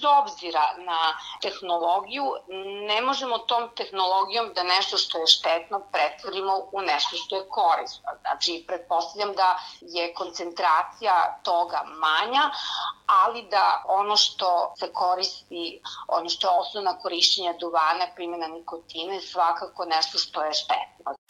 bez obzira na tehnologiju, ne možemo tom tehnologijom da nešto što je štetno pretvorimo u nešto što je korisno. Znači, pretpostavljam da je koncentracija toga manja, ali da ono što se koristi, ono što je osnovna korišćenja duvana, primjena nikotina je svakako nešto što je štetno.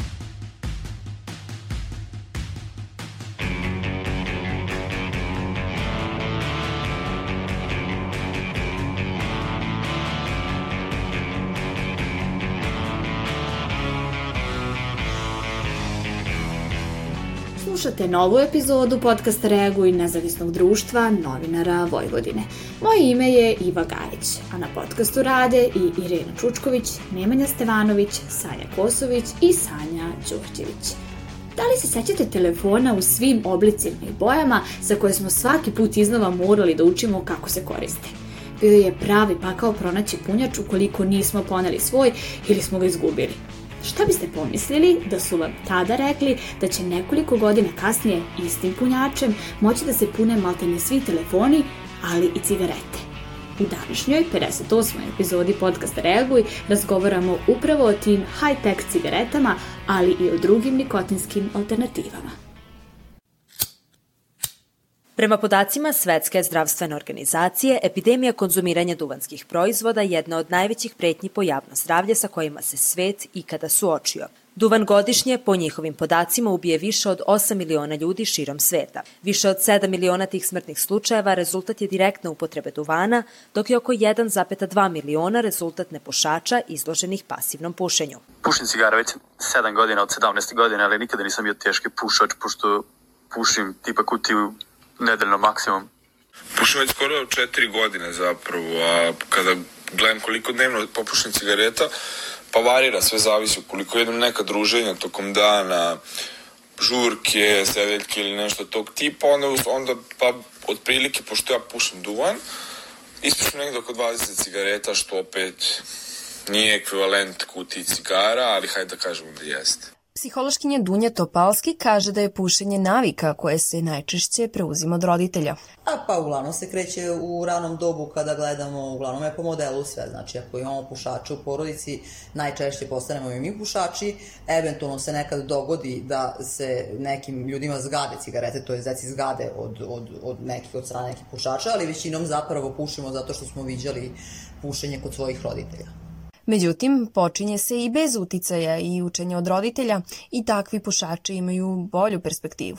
Slušate novu epizodu podcasta Reaguj nezavisnog društva novinara Vojvodine. Moje ime je Iva Gajić, a na podcastu rade i Irena Čučković, Nemanja Stevanović, Sanja Kosović i Sanja Đurđević. Da li se sećate telefona u svim oblicima i bojama za koje smo svaki put iznova morali da učimo kako se koriste? Bio je pravi pakao pronaći punjač ukoliko nismo poneli svoj ili smo ga izgubili. Šta biste pomislili da su vam tada rekli da će nekoliko godina kasnije istim punjačem moći da se pune maltene svi telefoni, ali i cigarete? U današnjoj 58. epizodi podcasta Reaguj razgovaramo upravo o tim high-tech cigaretama, ali i o drugim nikotinskim alternativama. Prema podacima Svetske zdravstvene organizacije, epidemija konzumiranja duvanskih proizvoda je jedna od najvećih pretnji po javno zdravlje sa kojima se svet ikada suočio. Duvan godišnje, po njihovim podacima, ubije više od 8 miliona ljudi širom sveta. Više od 7 miliona tih smrtnih slučajeva rezultat je direktne upotrebe duvana, dok je oko 1,2 miliona rezultat nepušača izloženih pasivnom pušenju. Pušim cigara već 7 godina od 17 godina, ali nikada nisam bio teški pušač, pošto pušim tipa kutiju nedeljno maksimum. Pušim već skoro četiri godine zapravo, a kada gledam koliko dnevno popušim cigareta, pa varira, sve zavisi. Ukoliko jedem neka druženja tokom dana, žurke, sedeljke ili nešto tog tipa, onda, onda pa otprilike, pošto ja pušim duvan, ispušim negde oko 20 cigareta, što opet nije ekvivalent kutiji cigara, ali hajde da kažemo da jeste. Psihološkinja Dunja Topalski kaže da je pušenje navika koje se najčešće preuzima od roditelja. A pa uglavnom se kreće u ranom dobu kada gledamo, uglavnom je po modelu sve, znači ako imamo pušače u porodici, najčešće postanemo i mi pušači, eventualno se nekad dogodi da se nekim ljudima zgade cigarete, to je zeci zgade od, od, od nekih, od strane nekih pušača, ali većinom zapravo pušimo zato što smo viđali pušenje kod svojih roditelja. Međutim, počinje se i bez uticaja i učenja od roditelja i takvi pušači imaju bolju perspektivu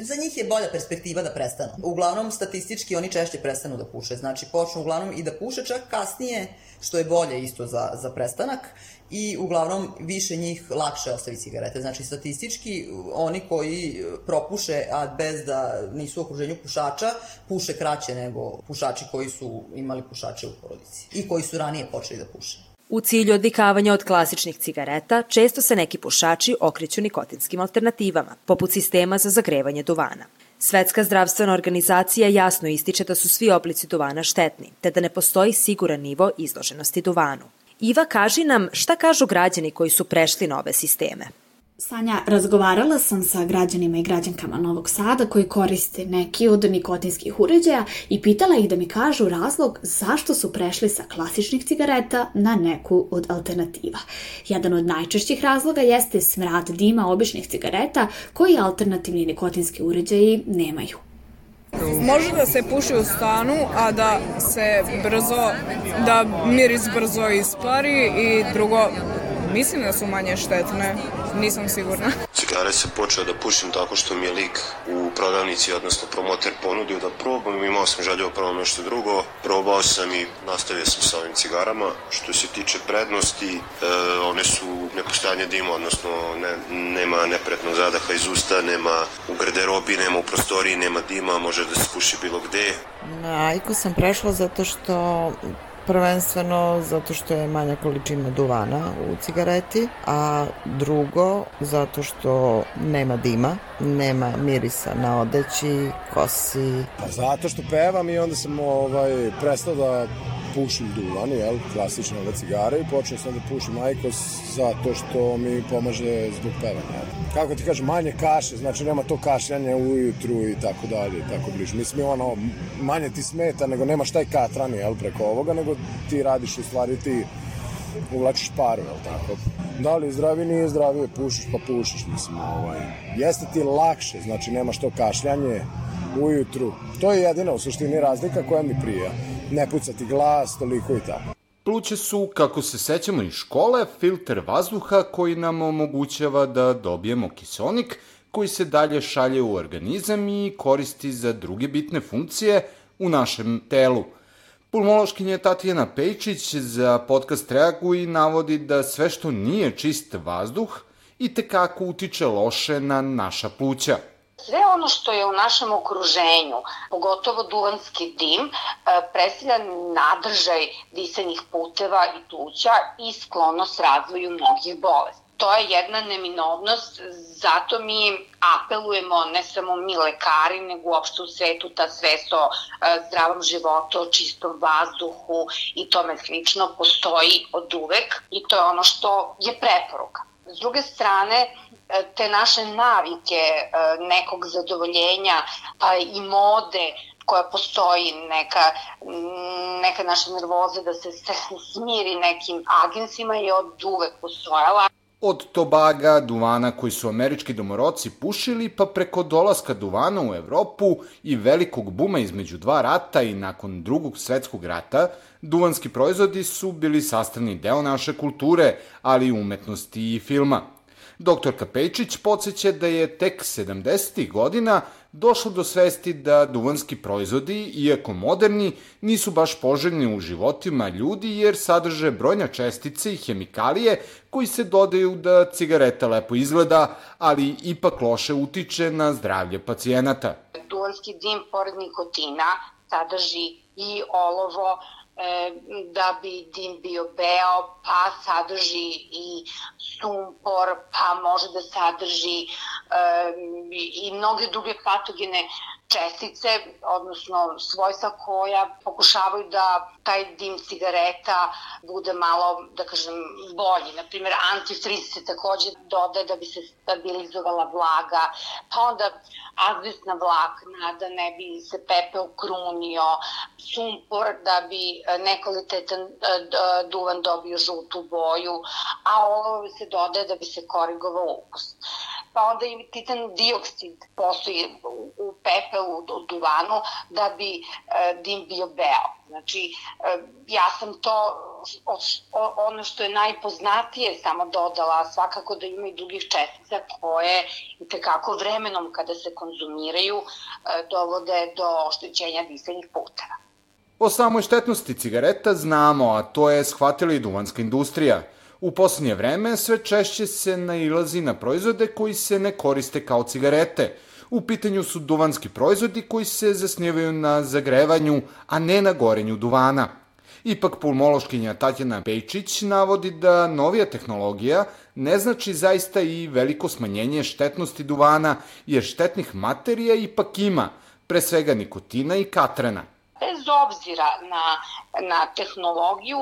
za njih je bolja perspektiva da prestanu. Uglavnom, statistički oni češće prestanu da puše. Znači, počnu uglavnom i da puše čak kasnije, što je bolje isto za, za prestanak i uglavnom više njih lakše ostavi cigarete. Znači, statistički oni koji propuše, a bez da nisu u okruženju pušača, puše kraće nego pušači koji su imali pušače u porodici i koji su ranije počeli da puše. U cilju odvikavanja od klasičnih cigareta, često se neki pušači okreću nikotinskim alternativama, poput sistema za zagrevanje duvana. Svetska zdravstvena organizacija jasno ističe da su svi oblici duvana štetni, te da ne postoji siguran nivo izloženosti duvanu. Iva, kaži nam šta kažu građani koji su prešli na ove sisteme. Sanja, razgovarala sam sa građanima i građankama Novog Sada koji koriste neki od nikotinskih uređaja i pitala ih da mi kažu razlog zašto su prešli sa klasičnih cigareta na neku od alternativa. Jedan od najčešćih razloga jeste smrad dima običnih cigareta koji alternativni nikotinski uređaji nemaju. Može da se puši u stanu, a da se brzo, da miris brzo ispari i drugo, mislim da su manje štetne nisam sigurna. Cigare se počeo da pušim tako što mi je lik u prodavnici, odnosno promoter ponudio da probam. Imao sam želju da probam nešto drugo. Probao sam i nastavio sam sa ovim cigarama. Što se tiče prednosti, e, one su nepostajanje dima, odnosno ne, nema nepretnog zadaha iz usta, nema u garderobi, nema u prostoriji, nema dima, može da se puši bilo gde. Na Ajku sam prešla zato što Prvenstveno zato što je manja količina duvana u cigareti, a drugo zato što nema dima, nema mirisa na odeći, kosi. Pa zato što pevam i onda sam ovaj, prestao da pušim duvan, jel, klasične ove cigare i počeo sam da pušim ajkos zato što mi pomaže zbog pevanja. Kako ti kažem, manje kaše, znači nema to kašljanje ujutru i tako dalje i tako bliže. Mislim, ono, manje ti smeta, nego nemaš taj katran, jel, preko ovoga, nego ti radiš u stvari ti uvlačiš paru, jel tako? Da li zdravi, nije zdravi, pušiš pa pušiš, mislim, ovaj. Jeste ti lakše, znači nemaš to kašljanje ujutru. To je jedina u suštini razlika koja mi prija. Ne pucati glas, toliko i tako. Pluće su, kako se sećamo iz škole, filter vazduha koji nam omogućava da dobijemo kisonik koji se dalje šalje u organizam i koristi za druge bitne funkcije u našem telu – Pulmološkinja Tatjana Pejčić za podcast Reaguj navodi da sve što nije čist vazduh i tekako utiče loše na naša pluća. Sve ono što je u našem okruženju, pogotovo duvanski dim, e, predstavlja nadržaj disanih puteva i pluća i sklonost razvoju mnogih bolesti to je jedna neminovnost, zato mi apelujemo, ne samo mi lekari, nego uopšte u svetu ta svest o e, zdravom životu, o čistom vazduhu i tome slično postoji od uvek i to je ono što je preporuka. S druge strane, e, te naše navike e, nekog zadovoljenja, pa i mode, koja postoji, neka, neka naša nervoza da se smiri nekim agensima je od uvek postojala. Od tobaga, duvana koji su američki domoroci pušili, pa preko dolaska duvana u Evropu i velikog buma između dva rata i nakon drugog svetskog rata, duvanski proizvodi su bili sastavni deo naše kulture, ali i umetnosti i filma. Dr. Kapejčić podsjeća da je tek 70. godina došlo do svesti da duvanski proizvodi, iako moderni, nisu baš poželjni u životima ljudi jer sadrže brojne čestice i hemikalije koji se dodaju da cigareta lepo izgleda, ali ipak loše utiče na zdravlje pacijenata. Duvanski dim, pored nikotina, sadrži i olovo, da bi dim bio beo, pa sadrži i sumpor, pa može da sadrži e, i mnoge druge patogene čestice, odnosno svojstva koja pokušavaju da taj dim cigareta bude malo, da kažem, bolji. Naprimer, antifriz se takođe dodaje da bi se stabilizovala vlaga, pa onda azbestna vlakna da ne bi se pepeo krunio, sumpor da bi nekvalitetan e, duvan dobio žutu boju, a ovo se dodaje da bi se korigovao ukus pa onda i titan dioksid postoji u pepelu, u duvanu, da bi e, dim bio beo. Znači, e, ja sam to, ono što je najpoznatije samo dodala, svakako da ima i drugih čestica koje i tekako vremenom kada se konzumiraju e, dovode do oštećenja disenih puteva. O samoj štetnosti cigareta znamo, a to je shvatila i duvanska industrija – U poslednje vreme sve češće se nailazi na proizvode koji se ne koriste kao cigarete. U pitanju su duvanski proizvodi koji se zasnivaju na zagrevanju, a ne na gorenju duvana. Ipak pulmološkinja Tatjana Pejčić navodi da novija tehnologija ne znači zaista i veliko smanjenje štetnosti duvana, jer štetnih materija ipak ima, pre svega nikotina i katrena bez obzira na, na tehnologiju,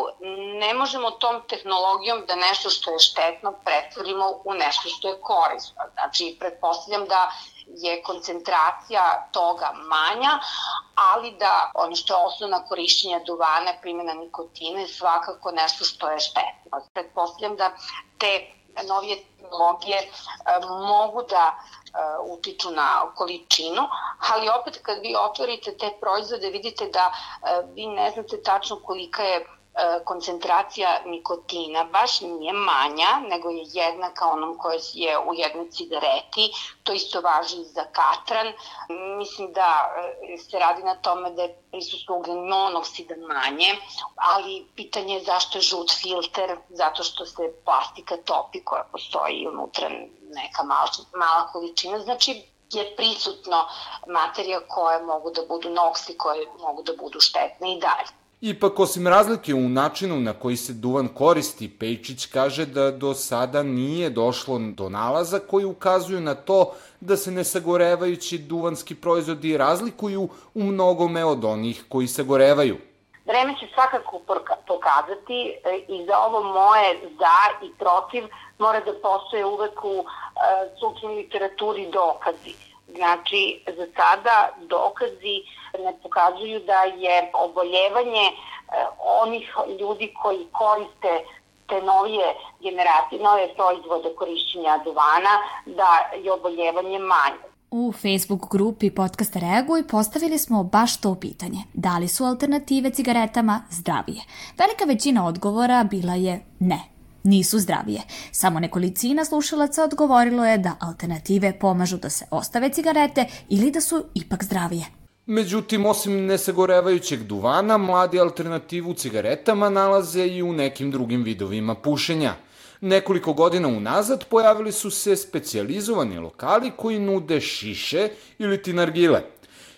ne možemo tom tehnologijom da nešto što je štetno pretvorimo u nešto što je korisno. Znači, pretpostavljam da je koncentracija toga manja, ali da ono što je osnovna korišćenja duvana, primjena nikotina svakako nešto što je štetno. Pretpostavljam da te novije tehnologije e, mogu da uh, utiču na količinu, ali opet kad vi otvorite te proizvode vidite da uh, vi ne znate tačno kolika je koncentracija nikotina baš nije manja, nego je jednaka onom koja je u jednoj cigareti. To isto važi i za katran. Mislim da se radi na tome da je prisustvo ugljen monoksida manje, ali pitanje je zašto je žut filter, zato što se plastika topi koja postoji unutra neka mala, mala količina, znači je prisutno materija koje mogu da budu noksi, koje mogu da budu štetne i dalje. Ipak, osim razlike u načinu na koji se duvan koristi, Pejčić kaže da do sada nije došlo do nalaza koji ukazuju na to da se nesagorevajući duvanski proizvodi razlikuju u mnogome od onih koji sagorevaju. Vreme će svakako pokazati e, i za ovo moje za i protiv mora da postoje uvek u stručnoj literaturi dokazi. Znači, za sada dokazi ne pokazuju da je oboljevanje onih ljudi koji koriste te novije generacije, nove proizvode korišćenja duvana, da je oboljevanje manje. U Facebook grupi Podcasta Reaguj postavili smo baš to pitanje. Da li su alternative cigaretama zdravije? Velika većina odgovora bila je ne. Nisu zdravije. Samo nekolicina slušalaca odgovorilo je da alternative pomažu da se ostave cigarete ili da su ipak zdravije. Međutim, osim nesagorevajućeg duvana, mladi alternativu cigaretama nalaze i u nekim drugim vidovima pušenja – Nekoliko godina unazad pojavili su se specijalizovani lokali koji nude šiše ili ti nargile.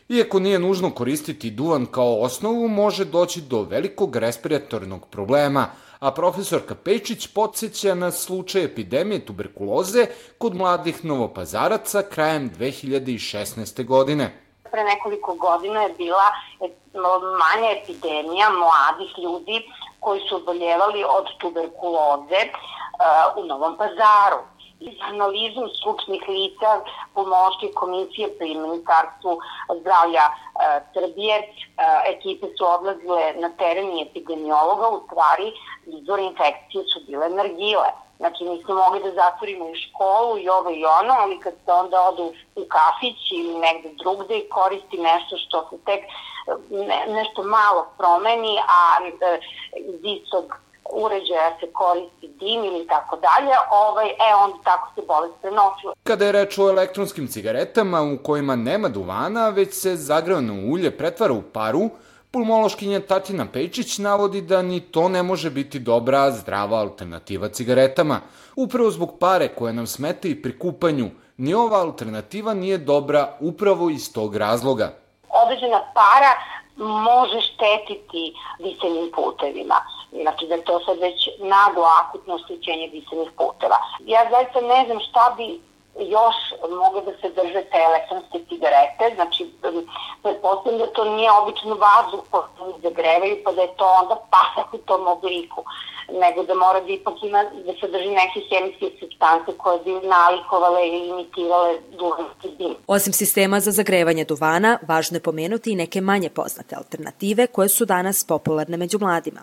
Iako nije nužno koristiti duvan kao osnovu, može doći do velikog respiratornog problema, a profesorka Pečić podsjeća na slučaj epidemije tuberkuloze kod mladih novopazaraca krajem 2016. godine. Pre nekoliko godina je bila manja epidemija mladih ljudi koji su oboljevali od tuberkuloze u Novom pazaru. Iz analizom stručnih lica pomoške komisije pri Ministarstvu zdravlja e, Srbije e, ekipe su odlazile na teren epidemiologa, u stvari izvor infekcije su bile nargile. Znači nismo mogli da zatvorimo i školu i ovo i ono, ali kad se onda odu u kafić ili negde drugde i koristi nešto što se tek ne, nešto malo promeni, a e, iz istog uređaja se koristi dim ili tako dalje, ovaj, e, onda tako se bolest prenosila. Kada je reč o elektronskim cigaretama u kojima nema duvana, već se zagrevano ulje pretvara u paru, Pulmološkinja Tatina Pejčić navodi da ni to ne može biti dobra, zdrava alternativa cigaretama. Upravo zbog pare koje nam smete i pri kupanju, ni ova alternativa nije dobra upravo iz tog razloga. Određena para može štetiti disenim putevima. Znači da je to sad već naglo akutno oštećenje disenih puteva. Ja zaista ne znam šta bi još mogu da se drže te elektronske cigarete, znači pretpostavljam da to nije obično vazduh koji se zagrevaju pa da je to onda pasak u tom obliku nego da mora da ipak ima, da sadrži neke hemijske substance koje bi nalikovale i imitirale duvanski dim. Osim sistema za zagrevanje duvana, važno je pomenuti i neke manje poznate alternative koje su danas popularne među mladima,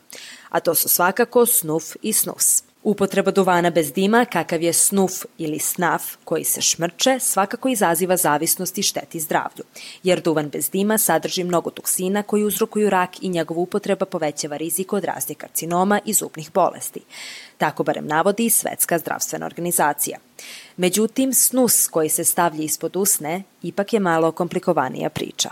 a to su svakako snuf i snus. Upotreba duvana bez dima, kakav je snuf ili snaf koji se šmrče, svakako izaziva zavisnost i šteti zdravlju, jer duvan bez dima sadrži mnogo toksina koji uzrokuju rak i njegova upotreba povećava rizik od raznih karcinoma i zubnih bolesti. Tako barem navodi i Svetska zdravstvena organizacija. Međutim, snus koji se stavlja ispod usne ipak je malo komplikovanija priča.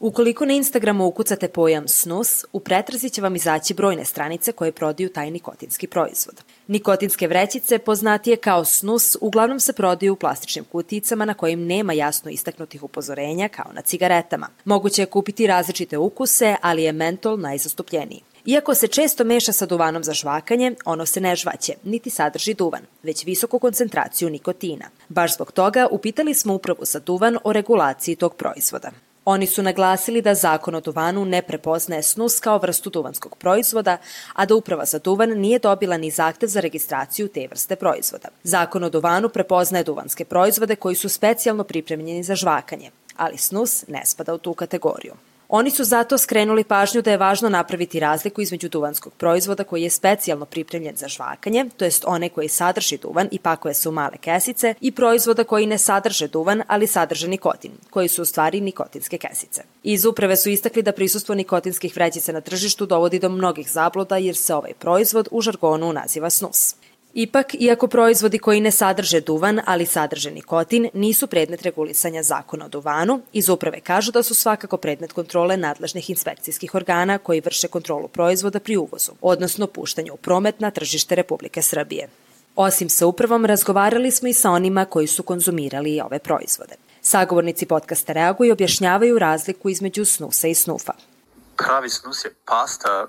Ukoliko na Instagramu ukucate pojam snus, u pretrazi će vam izaći brojne stranice koje prodaju taj nikotinski proizvod. Nikotinske vrećice, poznatije kao snus, uglavnom se prodaju u plastičnim kuticama na kojim nema jasno istaknutih upozorenja kao na cigaretama. Moguće je kupiti različite ukuse, ali je mentol najzastupljeniji. Iako se često meša sa duvanom za žvakanje, ono se ne žvaće, niti sadrži duvan, već visoku koncentraciju nikotina. Baš zbog toga upitali smo upravu za duvan o regulaciji tog proizvoda. Oni su naglasili da zakon o duvanu ne prepoznaje snus kao vrstu duvanskog proizvoda, a da uprava za duvan nije dobila ni zahtev za registraciju te vrste proizvoda. Zakon o duvanu prepoznaje duvanske proizvode koji su specijalno pripremljeni za žvakanje, ali snus ne spada u tu kategoriju. Oni su zato skrenuli pažnju da je važno napraviti razliku između duvanskog proizvoda koji je specijalno pripremljen za žvakanje, to jest one koji sadrži duvan i pakuje se u male kesice, i proizvoda koji ne sadrže duvan, ali sadrže nikotin, koji su u stvari nikotinske kesice. Iz uprave su istakli da prisustvo nikotinskih vrećica na tržištu dovodi do mnogih zabluda jer se ovaj proizvod u žargonu naziva snus. Ipak, iako proizvodi koji ne sadrže duvan, ali sadrže nikotin, nisu predmet regulisanja zakona o duvanu, iz uprave kažu da su svakako predmet kontrole nadležnih inspekcijskih organa koji vrše kontrolu proizvoda pri uvozu, odnosno puštanju u promet na tržište Republike Srbije. Osim sa upravom, razgovarali smo i sa onima koji su konzumirali ove proizvode. Sagovornici podcasta reaguju i objašnjavaju razliku između snusa i snufa. Pravi snus je pasta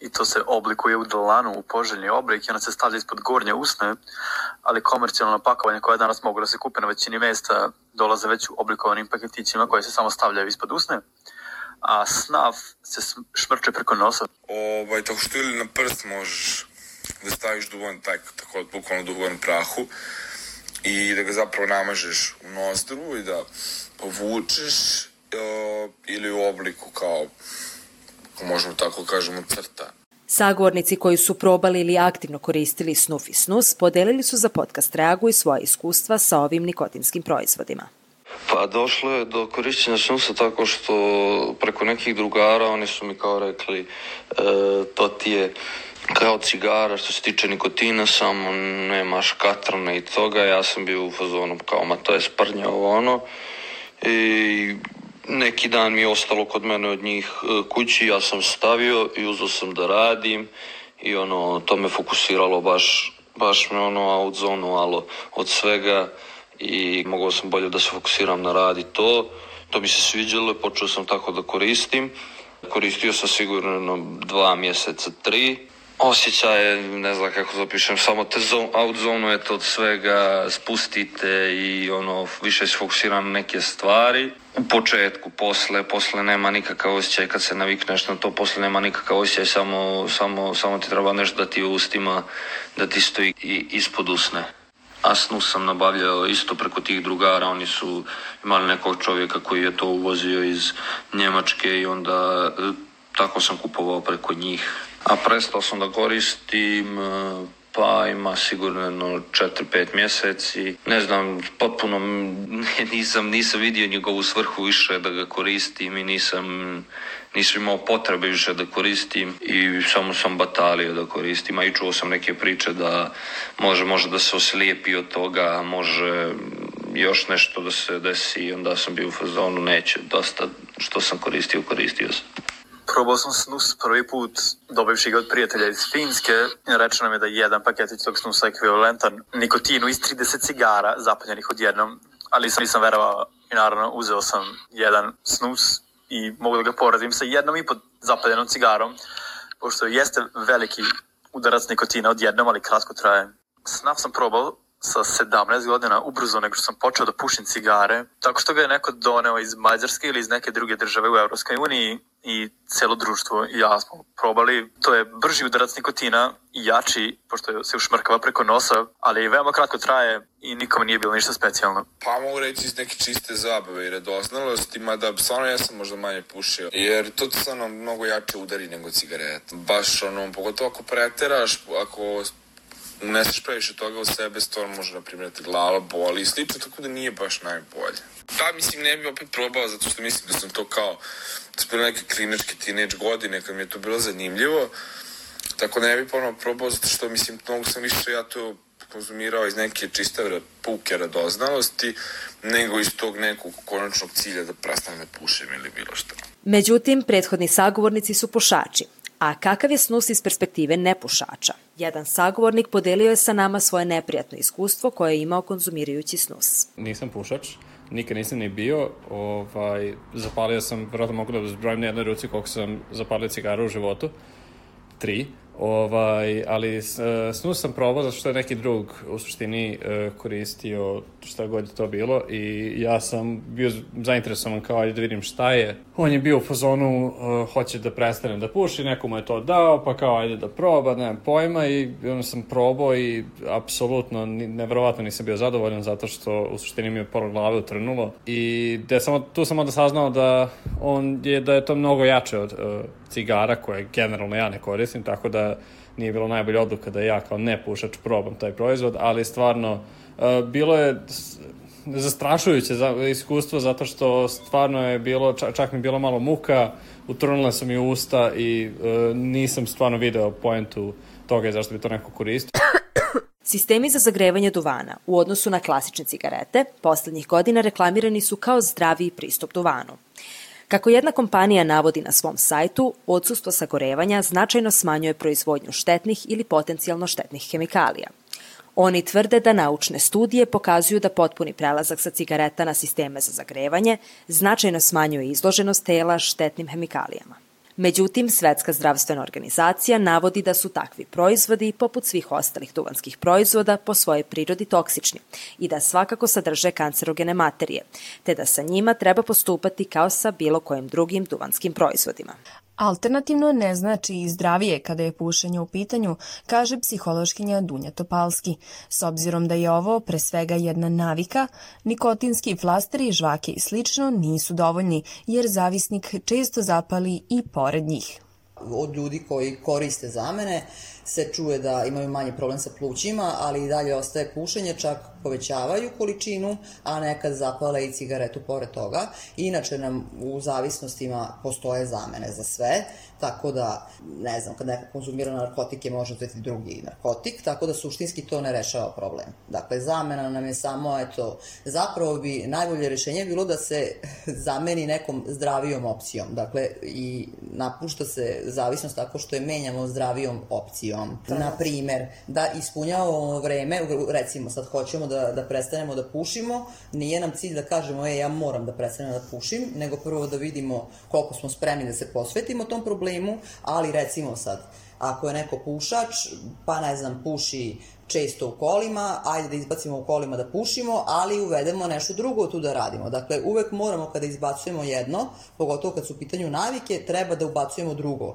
i to se oblikuje u dolanu u poželjni oblik i ona se stavlja ispod gornje usne, ali komercijalno pakovanje koje danas mogu da se kupe na većini mesta dolaze već u oblikovanim paketićima koje se samo stavljaju ispod usne a snaf se šmrče preko nosa. Ovaj, tako što ili na prst možeš da staviš duvan, tak, tako bukvalno duvan prahu i da ga zapravo namažeš u nozdru i da povučeš ili u obliku kao, možemo tako kažemo, crta. Sagovornici koji su probali ili aktivno koristili snuf i snus podelili su za podcast Reagu i svoje iskustva sa ovim nikotinskim proizvodima. Pa došlo je do korišćenja snusa tako što preko nekih drugara oni su mi kao rekli e, to ti je kao cigara što se tiče nikotina, samo nemaš katrane i toga. Ja sam bio u fazonu kao ma to je sprnja ovo ono. I neki dan mi je ostalo kod mene od njih e, kući, ja sam stavio i uzao sam da radim i ono, to me fokusiralo baš, baš me ono out zonu, alo od svega i mogao sam bolje da se fokusiram na rad i to. To mi se sviđalo počeo sam tako da koristim. Koristio sam sigurno dva mjeseca, tri. Osjećaj je, ne znam kako to pišem, samo te out zonujete od svega, spustite i ono, više se fokusiram na neke stvari. U početku, posle, posle nema nikakav osjećaj kad se navikneš na to, posle nema nikakav osjećaj, samo, samo, samo ti treba nešto da ti u ustima, da ti stoji i ispod usne. A snus sam nabavljao isto preko tih drugara, oni su imali nekog čovjeka koji je to uvozio iz Njemačke i onda e, tako sam kupovao preko njih. A prestao sam da koristim e, pa ima sigurno jedno 4-5 mjeseci. Ne znam, potpuno nisam, nisam vidio njegovu svrhu više da ga koristim i nisam, nisam imao potrebe više da koristim i samo sam batalio da koristim. A i čuo sam neke priče da može, može da se oslijepi od toga, može još nešto da se desi i onda sam bio u fazonu, neće, dosta što sam koristio, koristio sam. Probao sam snus prvi put dobivši ga od prijatelja iz Finske. Rečeno nam je da je jedan paketić tog snusa ekvivalentan nikotinu iz 30 cigara zapaljenih odjednom, ali sam nisam verovao i naravno uzeo sam jedan snus i mogu da ga poradim sa jednom i pod zapaljenom cigarom, pošto jeste veliki udarac nikotina odjednom, ali kratko traje. Snaf sam probao sa 17 godina ubrzo nego što sam počeo da pušim cigare, tako što ga je neko doneo iz Mađarske ili iz neke druge države u Evropskoj uniji i celo društvo i ja smo probali. To je brži udarac nikotina i jači, pošto se ušmrkava preko nosa, ali veoma kratko traje i nikome nije bilo ništa specijalno. Pa mogu reći iz neke čiste zabave i radoznalosti, mada stvarno ja sam možda manje pušio, jer to stvarno mnogo jače udari nego cigareta. Baš ono, pogotovo ako preteraš, ako uneseš previše toga u sebe, stvarno može da primjerati glava, boli i slično, tako da nije baš najbolje. Pa mislim ne bi opet probao zato što mislim da sam to kao to su bile neke kliničke teenage godine kad mi je to bilo zanimljivo tako ne bi ponovno probao zato što mislim mnogo sam više ja to konzumirao iz neke čiste puke radoznalosti nego iz tog nekog konačnog cilja da prestanem da pušem ili bilo što. Međutim, prethodni sagovornici su pušači. A kakav je snus iz perspektive nepušača? Jedan sagovornik podelio je sa nama svoje neprijatno iskustvo koje je imao konzumirajući snus. Nisam pušač, nikad nisam ni bio. Ovaj, zapalio sam, vjerojatno mogu da zbrojim na jednoj ruci koliko sam zapalio cigara u životu. Tri. Ovaj, ali snus sam probao zato što je neki drug u suštini e, koristio šta god je to bilo i ja sam bio zainteresovan kao ajde da vidim šta je. On je bio u fazonu uh, hoće da prestane da puši, nekomu je to dao pa kao ajde da proba, nemam pojma i onda sam probao i apsolutno nevrovatno nisam bio zadovoljan zato što u suštini mi je pola glave utrnulo i da samo, tu sam onda saznao da on je, da je to mnogo jače od uh, cigara koje generalno ja ne koristim, tako da nije bilo najbolja odluka da ja kao ne pušač probam taj proizvod, ali stvarno uh, bilo je zastrašujuće za, iskustvo zato što stvarno je bilo, čak, mi bilo malo muka, utrnula sam mi usta i uh, nisam stvarno video poentu toga zašto bi to neko koristio. Sistemi za zagrevanje duvana u odnosu na klasične cigarete poslednjih godina reklamirani su kao zdraviji pristup duvanu. Kako jedna kompanija navodi na svom sajtu, odsustvo sagorevanja značajno smanjuje proizvodnju štetnih ili potencijalno štetnih hemikalija. Oni tvrde da naučne studije pokazuju da potpuni prelazak sa cigareta na sisteme za zagrevanje značajno smanjuje izloženost tela štetnim hemikalijama. Međutim, Svetska zdravstvena organizacija navodi da su takvi proizvodi, poput svih ostalih duvanskih proizvoda, po svojoj prirodi toksični i da svakako sadrže kancerogene materije, te da sa njima treba postupati kao sa bilo kojim drugim duvanskim proizvodima. Alternativno ne znači i zdravije kada je pušenje u pitanju, kaže psihološkinja Dunja Topalski. S obzirom da je ovo pre svega jedna navika, nikotinski flasteri, žvake i slično nisu dovoljni, jer zavisnik često zapali i pored njih. Od ljudi koji koriste zamene se čuje da imaju manje problem sa plućima, ali i dalje ostaje pušenje, čak povećavaju količinu, a nekad zapale i cigaretu pored toga. Inače nam u zavisnostima postoje zamene za sve, tako da, ne znam, kad neko konzumira narkotike može uzeti drugi narkotik, tako da suštinski to ne rešava problem. Dakle, zamena nam je samo, eto, zapravo bi najbolje rešenje bilo da se zameni nekom zdravijom opcijom. Dakle, i napušta se zavisnost tako što je menjamo zdravijom opcijom. Na primer, da ispunjavamo vreme, recimo sad hoćemo da, da prestanemo da pušimo, nije nam cilj da kažemo, e, ja moram da prestanem da pušim, nego prvo da vidimo koliko smo spremni da se posvetimo tom problemu, ali recimo sad, ako je neko pušač, pa ne znam, puši često u kolima, ajde da izbacimo u kolima da pušimo, ali uvedemo nešto drugo tu da radimo. Dakle, uvek moramo kada izbacujemo jedno, pogotovo kad su u pitanju navike, treba da ubacujemo drugo.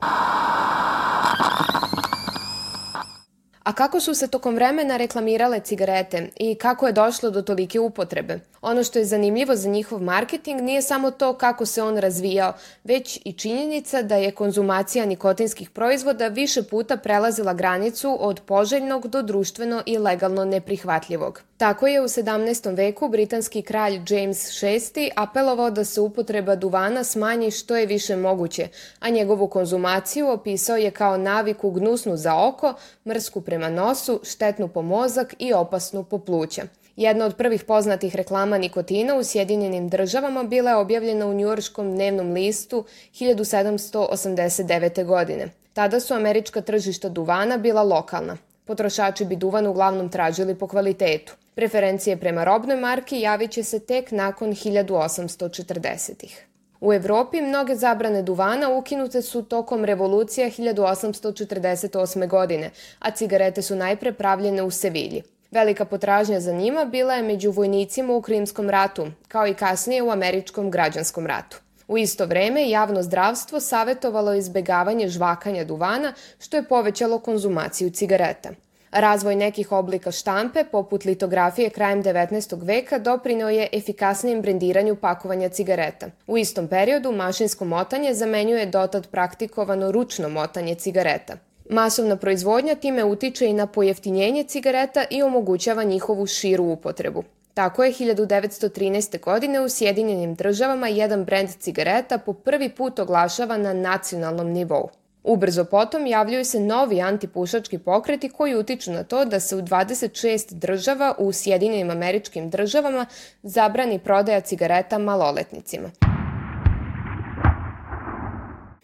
A kako su se tokom vremena reklamirale cigarete i kako je došlo do tolike upotrebe? Ono što je zanimljivo za njihov marketing nije samo to kako se on razvijao, već i činjenica da je konzumacija nikotinskih proizvoda više puta prelazila granicu od poželjnog do društveno i legalno neprihvatljivog. Tako je u 17. veku britanski kralj James VI apelovao da se upotreba duvana smanji što je više moguće, a njegovu konzumaciju opisao je kao naviku gnusnu za oko, mrsku prema nosu, štetnu po mozak i opasnu po pluća. Jedna od prvih poznatih reklama nikotina u Sjedinjenim državama bila je objavljena u njujorškom dnevnom listu 1789. godine. Tada su američka tržišta duvana bila lokalna. Potrošači bi duvan uglavnom tražili po kvalitetu. Preferencije prema robnoj marki javit će se tek nakon 1840-ih. U Evropi mnoge zabrane duvana ukinute su tokom revolucija 1848. godine, a cigarete su najpre pravljene u Sevilji. Velika potražnja za njima bila je među vojnicima u Krimskom ratu, kao i kasnije u Američkom građanskom ratu. U isto vreme javno zdravstvo savetovalo izbegavanje žvakanja duvana, što je povećalo konzumaciju cigareta. Razvoj nekih oblika štampe, poput litografije krajem 19. veka, doprineo je efikasnijem brendiranju pakovanja cigareta. U istom periodu mašinsko motanje zamenjuje dotad praktikovano ručno motanje cigareta. Masovna proizvodnja time utiče i na pojeftinjenje cigareta i omogućava njihovu širu upotrebu. Tako je 1913. godine u Sjedinjenim državama jedan brend cigareta po prvi put oglašava na nacionalnom nivou. Ubrzo potom javljaju se novi antipušački pokreti koji utiču na to da se u 26 država u Sjedinjenim američkim državama zabrani prodaja cigareta maloletnicima.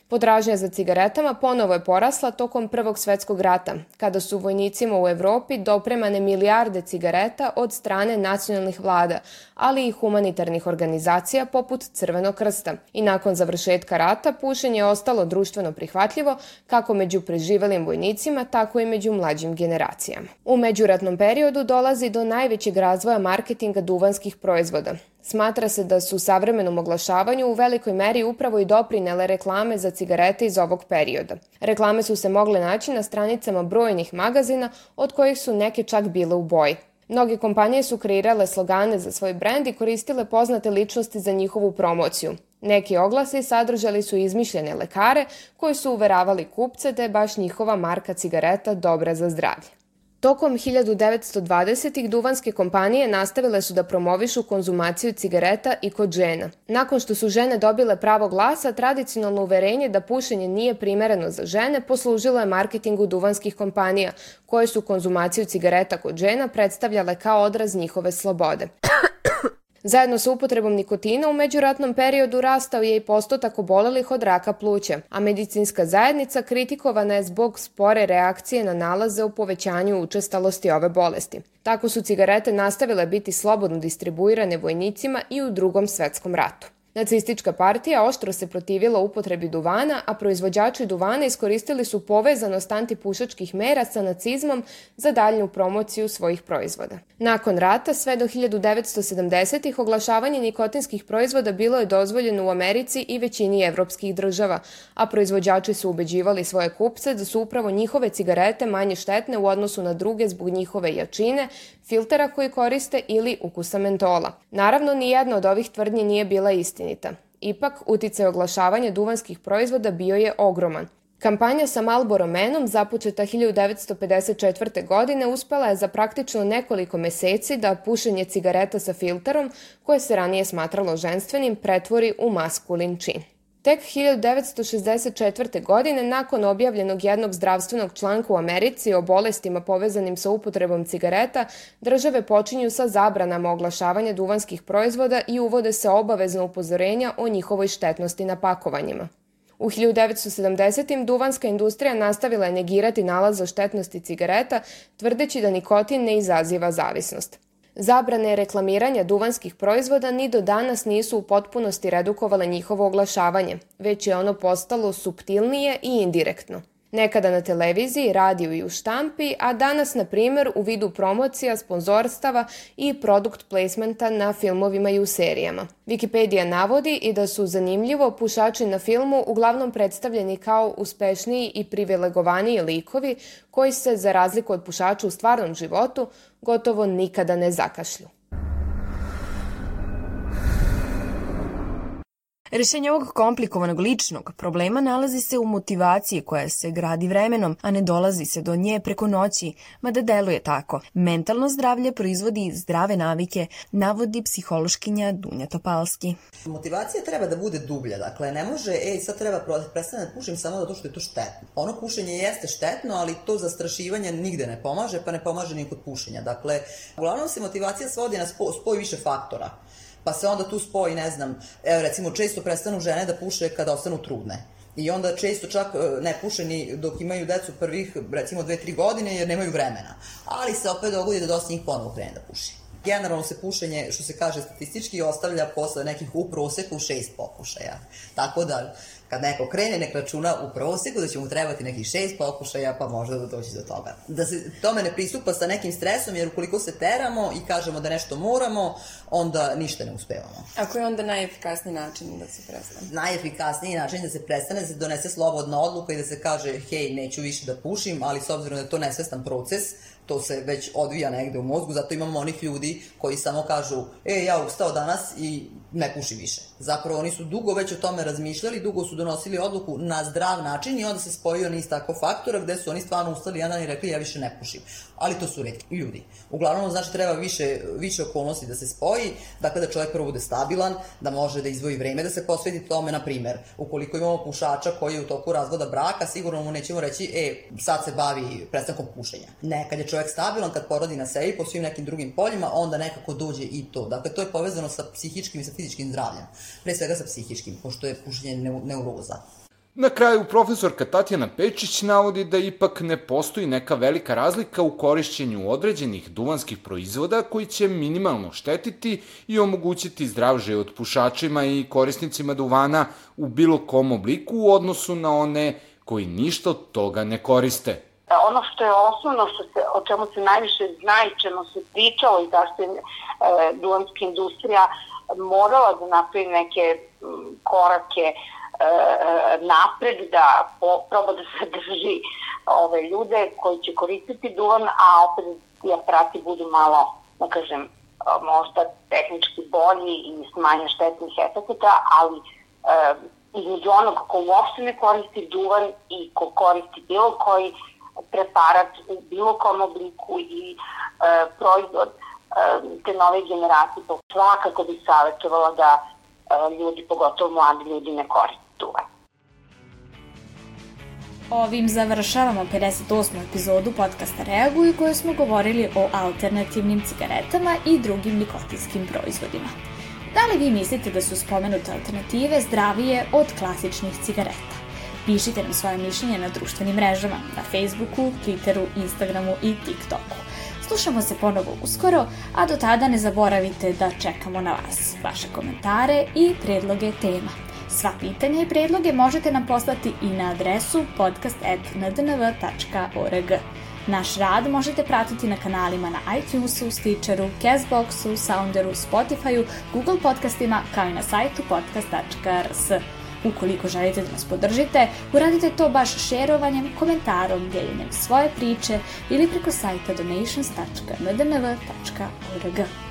Podražnja za cigaretama ponovo je porasla tokom Prvog svetskog rata, kada su vojnicima u Evropi dopremane milijarde cigareta od strane nacionalnih vlada, ali i humanitarnih organizacija poput Crvenog krsta. I nakon završetka rata pušenje je ostalo društveno prihvatljivo kako među preživelim vojnicima, tako i među mlađim generacijama. U međuratnom periodu dolazi do najvećeg razvoja marketinga duvanskih proizvoda. Smatra se da su savremenom oglašavanju u velikoj meri upravo i doprinele reklame za cigarete iz ovog perioda. Reklame su se mogle naći na stranicama brojnih magazina, od kojih su neke čak bile u boji. Mnoge kompanije su kreirale slogane za svoj brend i koristile poznate ličnosti za njihovu promociju. Neki oglasi sadržali su izmišljene lekare koji su uveravali kupce da je baš njihova marka cigareta dobra za zdravlje. Tokom 1920-ih duvanske kompanije nastavile su da promovišu konzumaciju cigareta i kod žena. Nakon što su žene dobile pravo glasa, tradicionalno uverenje da pušenje nije primereno za žene poslužilo je marketingu duvanskih kompanija, koje su konzumaciju cigareta kod žena predstavljale kao odraz njihove slobode. Zajedno sa upotrebom nikotina u međuratnom periodu rastao je i postotak obolelih od raka pluća, a medicinska zajednica kritikovana je zbog spore reakcije na nalaze u povećanju učestalosti ove bolesti. Tako su cigarete nastavile biti slobodno distribuirane vojnicima i u drugom svetskom ratu. Nacistička partija oštro se protivila upotrebi duvana, a proizvođači duvana iskoristili su povezanost antipušačkih mera sa nacizmom za daljnju promociju svojih proizvoda. Nakon rata, sve do 1970-ih, oglašavanje nikotinskih proizvoda bilo je dozvoljeno u Americi i većini evropskih država, a proizvođači su ubeđivali svoje kupce da su upravo njihove cigarete manje štetne u odnosu na druge zbog njihove jačine, filtera koji koriste ili ukusa mentola. Naravno, nijedna od ovih tvrdnji nije bila istinita. Ipak, uticaj oglašavanja duvanskih proizvoda bio je ogroman. Kampanja sa Marlboro Manom, započeta 1954. godine, uspela je za praktično nekoliko meseci da pušenje cigareta sa filterom, koje se ranije smatralo ženstvenim, pretvori u maskulin čin. Tek 1964. godine, nakon objavljenog jednog zdravstvenog članka u Americi o bolestima povezanim sa upotrebom cigareta, države počinju sa zabranama oglašavanja duvanskih proizvoda i uvode se obavezna upozorenja o njihovoj štetnosti na pakovanjima. U 1970. duvanska industrija nastavila je negirati nalaz o štetnosti cigareta, tvrdeći da nikotin ne izaziva zavisnost. Zabrane reklamiranja duvanskih proizvoda ni do danas nisu u potpunosti redukovale njihovo oglašavanje, već je ono postalo subtilnije i indirektno. Nekada na televiziji, radiju i u štampi, a danas, na primjer, u vidu promocija, sponzorstava i produkt placementa na filmovima i u serijama. Wikipedia navodi i da su zanimljivo pušači na filmu uglavnom predstavljeni kao uspešniji i privilegovaniji likovi koji se, za razliku od pušača u stvarnom životu, gotovo nikada ne zakašlju. Rešenje ovog komplikovanog ličnog problema nalazi se u motivaciji koja se gradi vremenom, a ne dolazi se do nje preko noći, mada deluje tako. Mentalno zdravlje proizvodi zdrave navike, navodi psihološkinja Dunja Topalski. Motivacija treba da bude dublja, dakle ne može, ej sad treba prestane da pušim samo zato što je to štetno. Ono pušenje jeste štetno, ali to zastrašivanje nigde ne pomaže, pa ne pomaže ni kod pušenja. Dakle, uglavnom se motivacija svodi na spoj više faktora pa se onda tu spoji, ne znam, evo recimo često prestanu žene da puše kada ostanu trudne. I onda često čak e, ne puše ni dok imaju decu prvih, recimo, dve, tri godine jer nemaju vremena. Ali se opet dogodi da dosta njih ponovo krene da puši. Generalno se pušenje, što se kaže statistički, ostavlja posle nekih u proseku šest pokušaja. Tako da kad neko krene, nek računa u proseku da će mu trebati nekih šest pokušaja, pa možda da doći do toga. Da se tome ne pristupa sa nekim stresom, jer ukoliko se teramo i kažemo da nešto moramo, onda ništa ne uspevamo. A koji je onda najefikasniji način da se prestane? Najefikasniji način da se prestane, da se donese slobodna odluka i da se kaže, hej, neću više da pušim, ali s obzirom da je to nesvestan proces, to se već odvija negde u mozgu, zato imamo onih ljudi koji samo kažu, e, ja ustao danas i ne puši više. Zapravo oni su dugo već o tome razmišljali, dugo su donosili odluku na zdrav način i onda se spojio niz tako faktora gde su oni stvarno ustali jedan dan i rekli ja više ne pušim. Ali to su redki ljudi. Uglavnom znači treba više, više okolnosti da se spoji, dakle da čovjek prvo bude stabilan, da može da izvoji vreme da se posveti tome, na primer, ukoliko imamo pušača koji je u toku razvoda braka, sigurno mu nećemo reći, e, sad se bavi prestankom pušenja. Ne, kad je čovjek stabilan, kad porodi na sebi po svim nekim drugim poljima, onda nekako dođe i to. Dakle, to je povezano sa psihičkim i sa fizičkim zdravljem. Pre svega sa psihičkim, pošto je pušenje neuroza. Na kraju, profesorka Tatjana Pečić navodi da ipak ne postoji neka velika razlika u korišćenju određenih duvanskih proizvoda koji će minimalno štetiti i omogućiti zdrav život pušačima i korisnicima duvana u bilo kom obliku u odnosu na one koji ništa od toga ne koriste. Ono što je osnovno što se, o čemu se najviše zna i čemu se pričalo i zašto je e, duvanska industrija morala da napravi neke m, korake e, napred, da po, proba da sadrži ove ljude koji će koristiti duvan, a opet i aparati budu malo, da kažem, možda tehnički bolji i smanja štetnih efekata, ali e, između onog ko uopšte ne koristi duvan i ko koristi bilo koji preparat u bilo kom obliku i e, proizvod, te nove generacije, to svakako bi savjetovala da ljudi, pogotovo mladi ljudi, ne koriste duvan. Ovim završavamo 58. epizodu podcasta Reaguj koju smo govorili o alternativnim cigaretama i drugim nikotinskim proizvodima. Da li vi mislite da su spomenute alternative zdravije od klasičnih cigareta? Pišite nam svoje mišljenje na društvenim mrežama, na Facebooku, Twitteru, Instagramu i TikToku. Slušamo se ponovo uskoro, a do tada ne zaboravite da čekamo na vas, vaše komentare i predloge tema. Sva pitanja i predloge možete nam poslati i na adresu podcast.ndnv.org. Naš rad možete pratiti na kanalima na iTunesu, Stitcheru, Castboxu, Sounderu, Spotifyu, Google podcastima kao i na sajtu podcast.rs. Ukoliko želite da nas podržite, uradite to baš šerovanjem, komentarom, deljenjem svoje priče ili preko sajta donations.ndnv.org.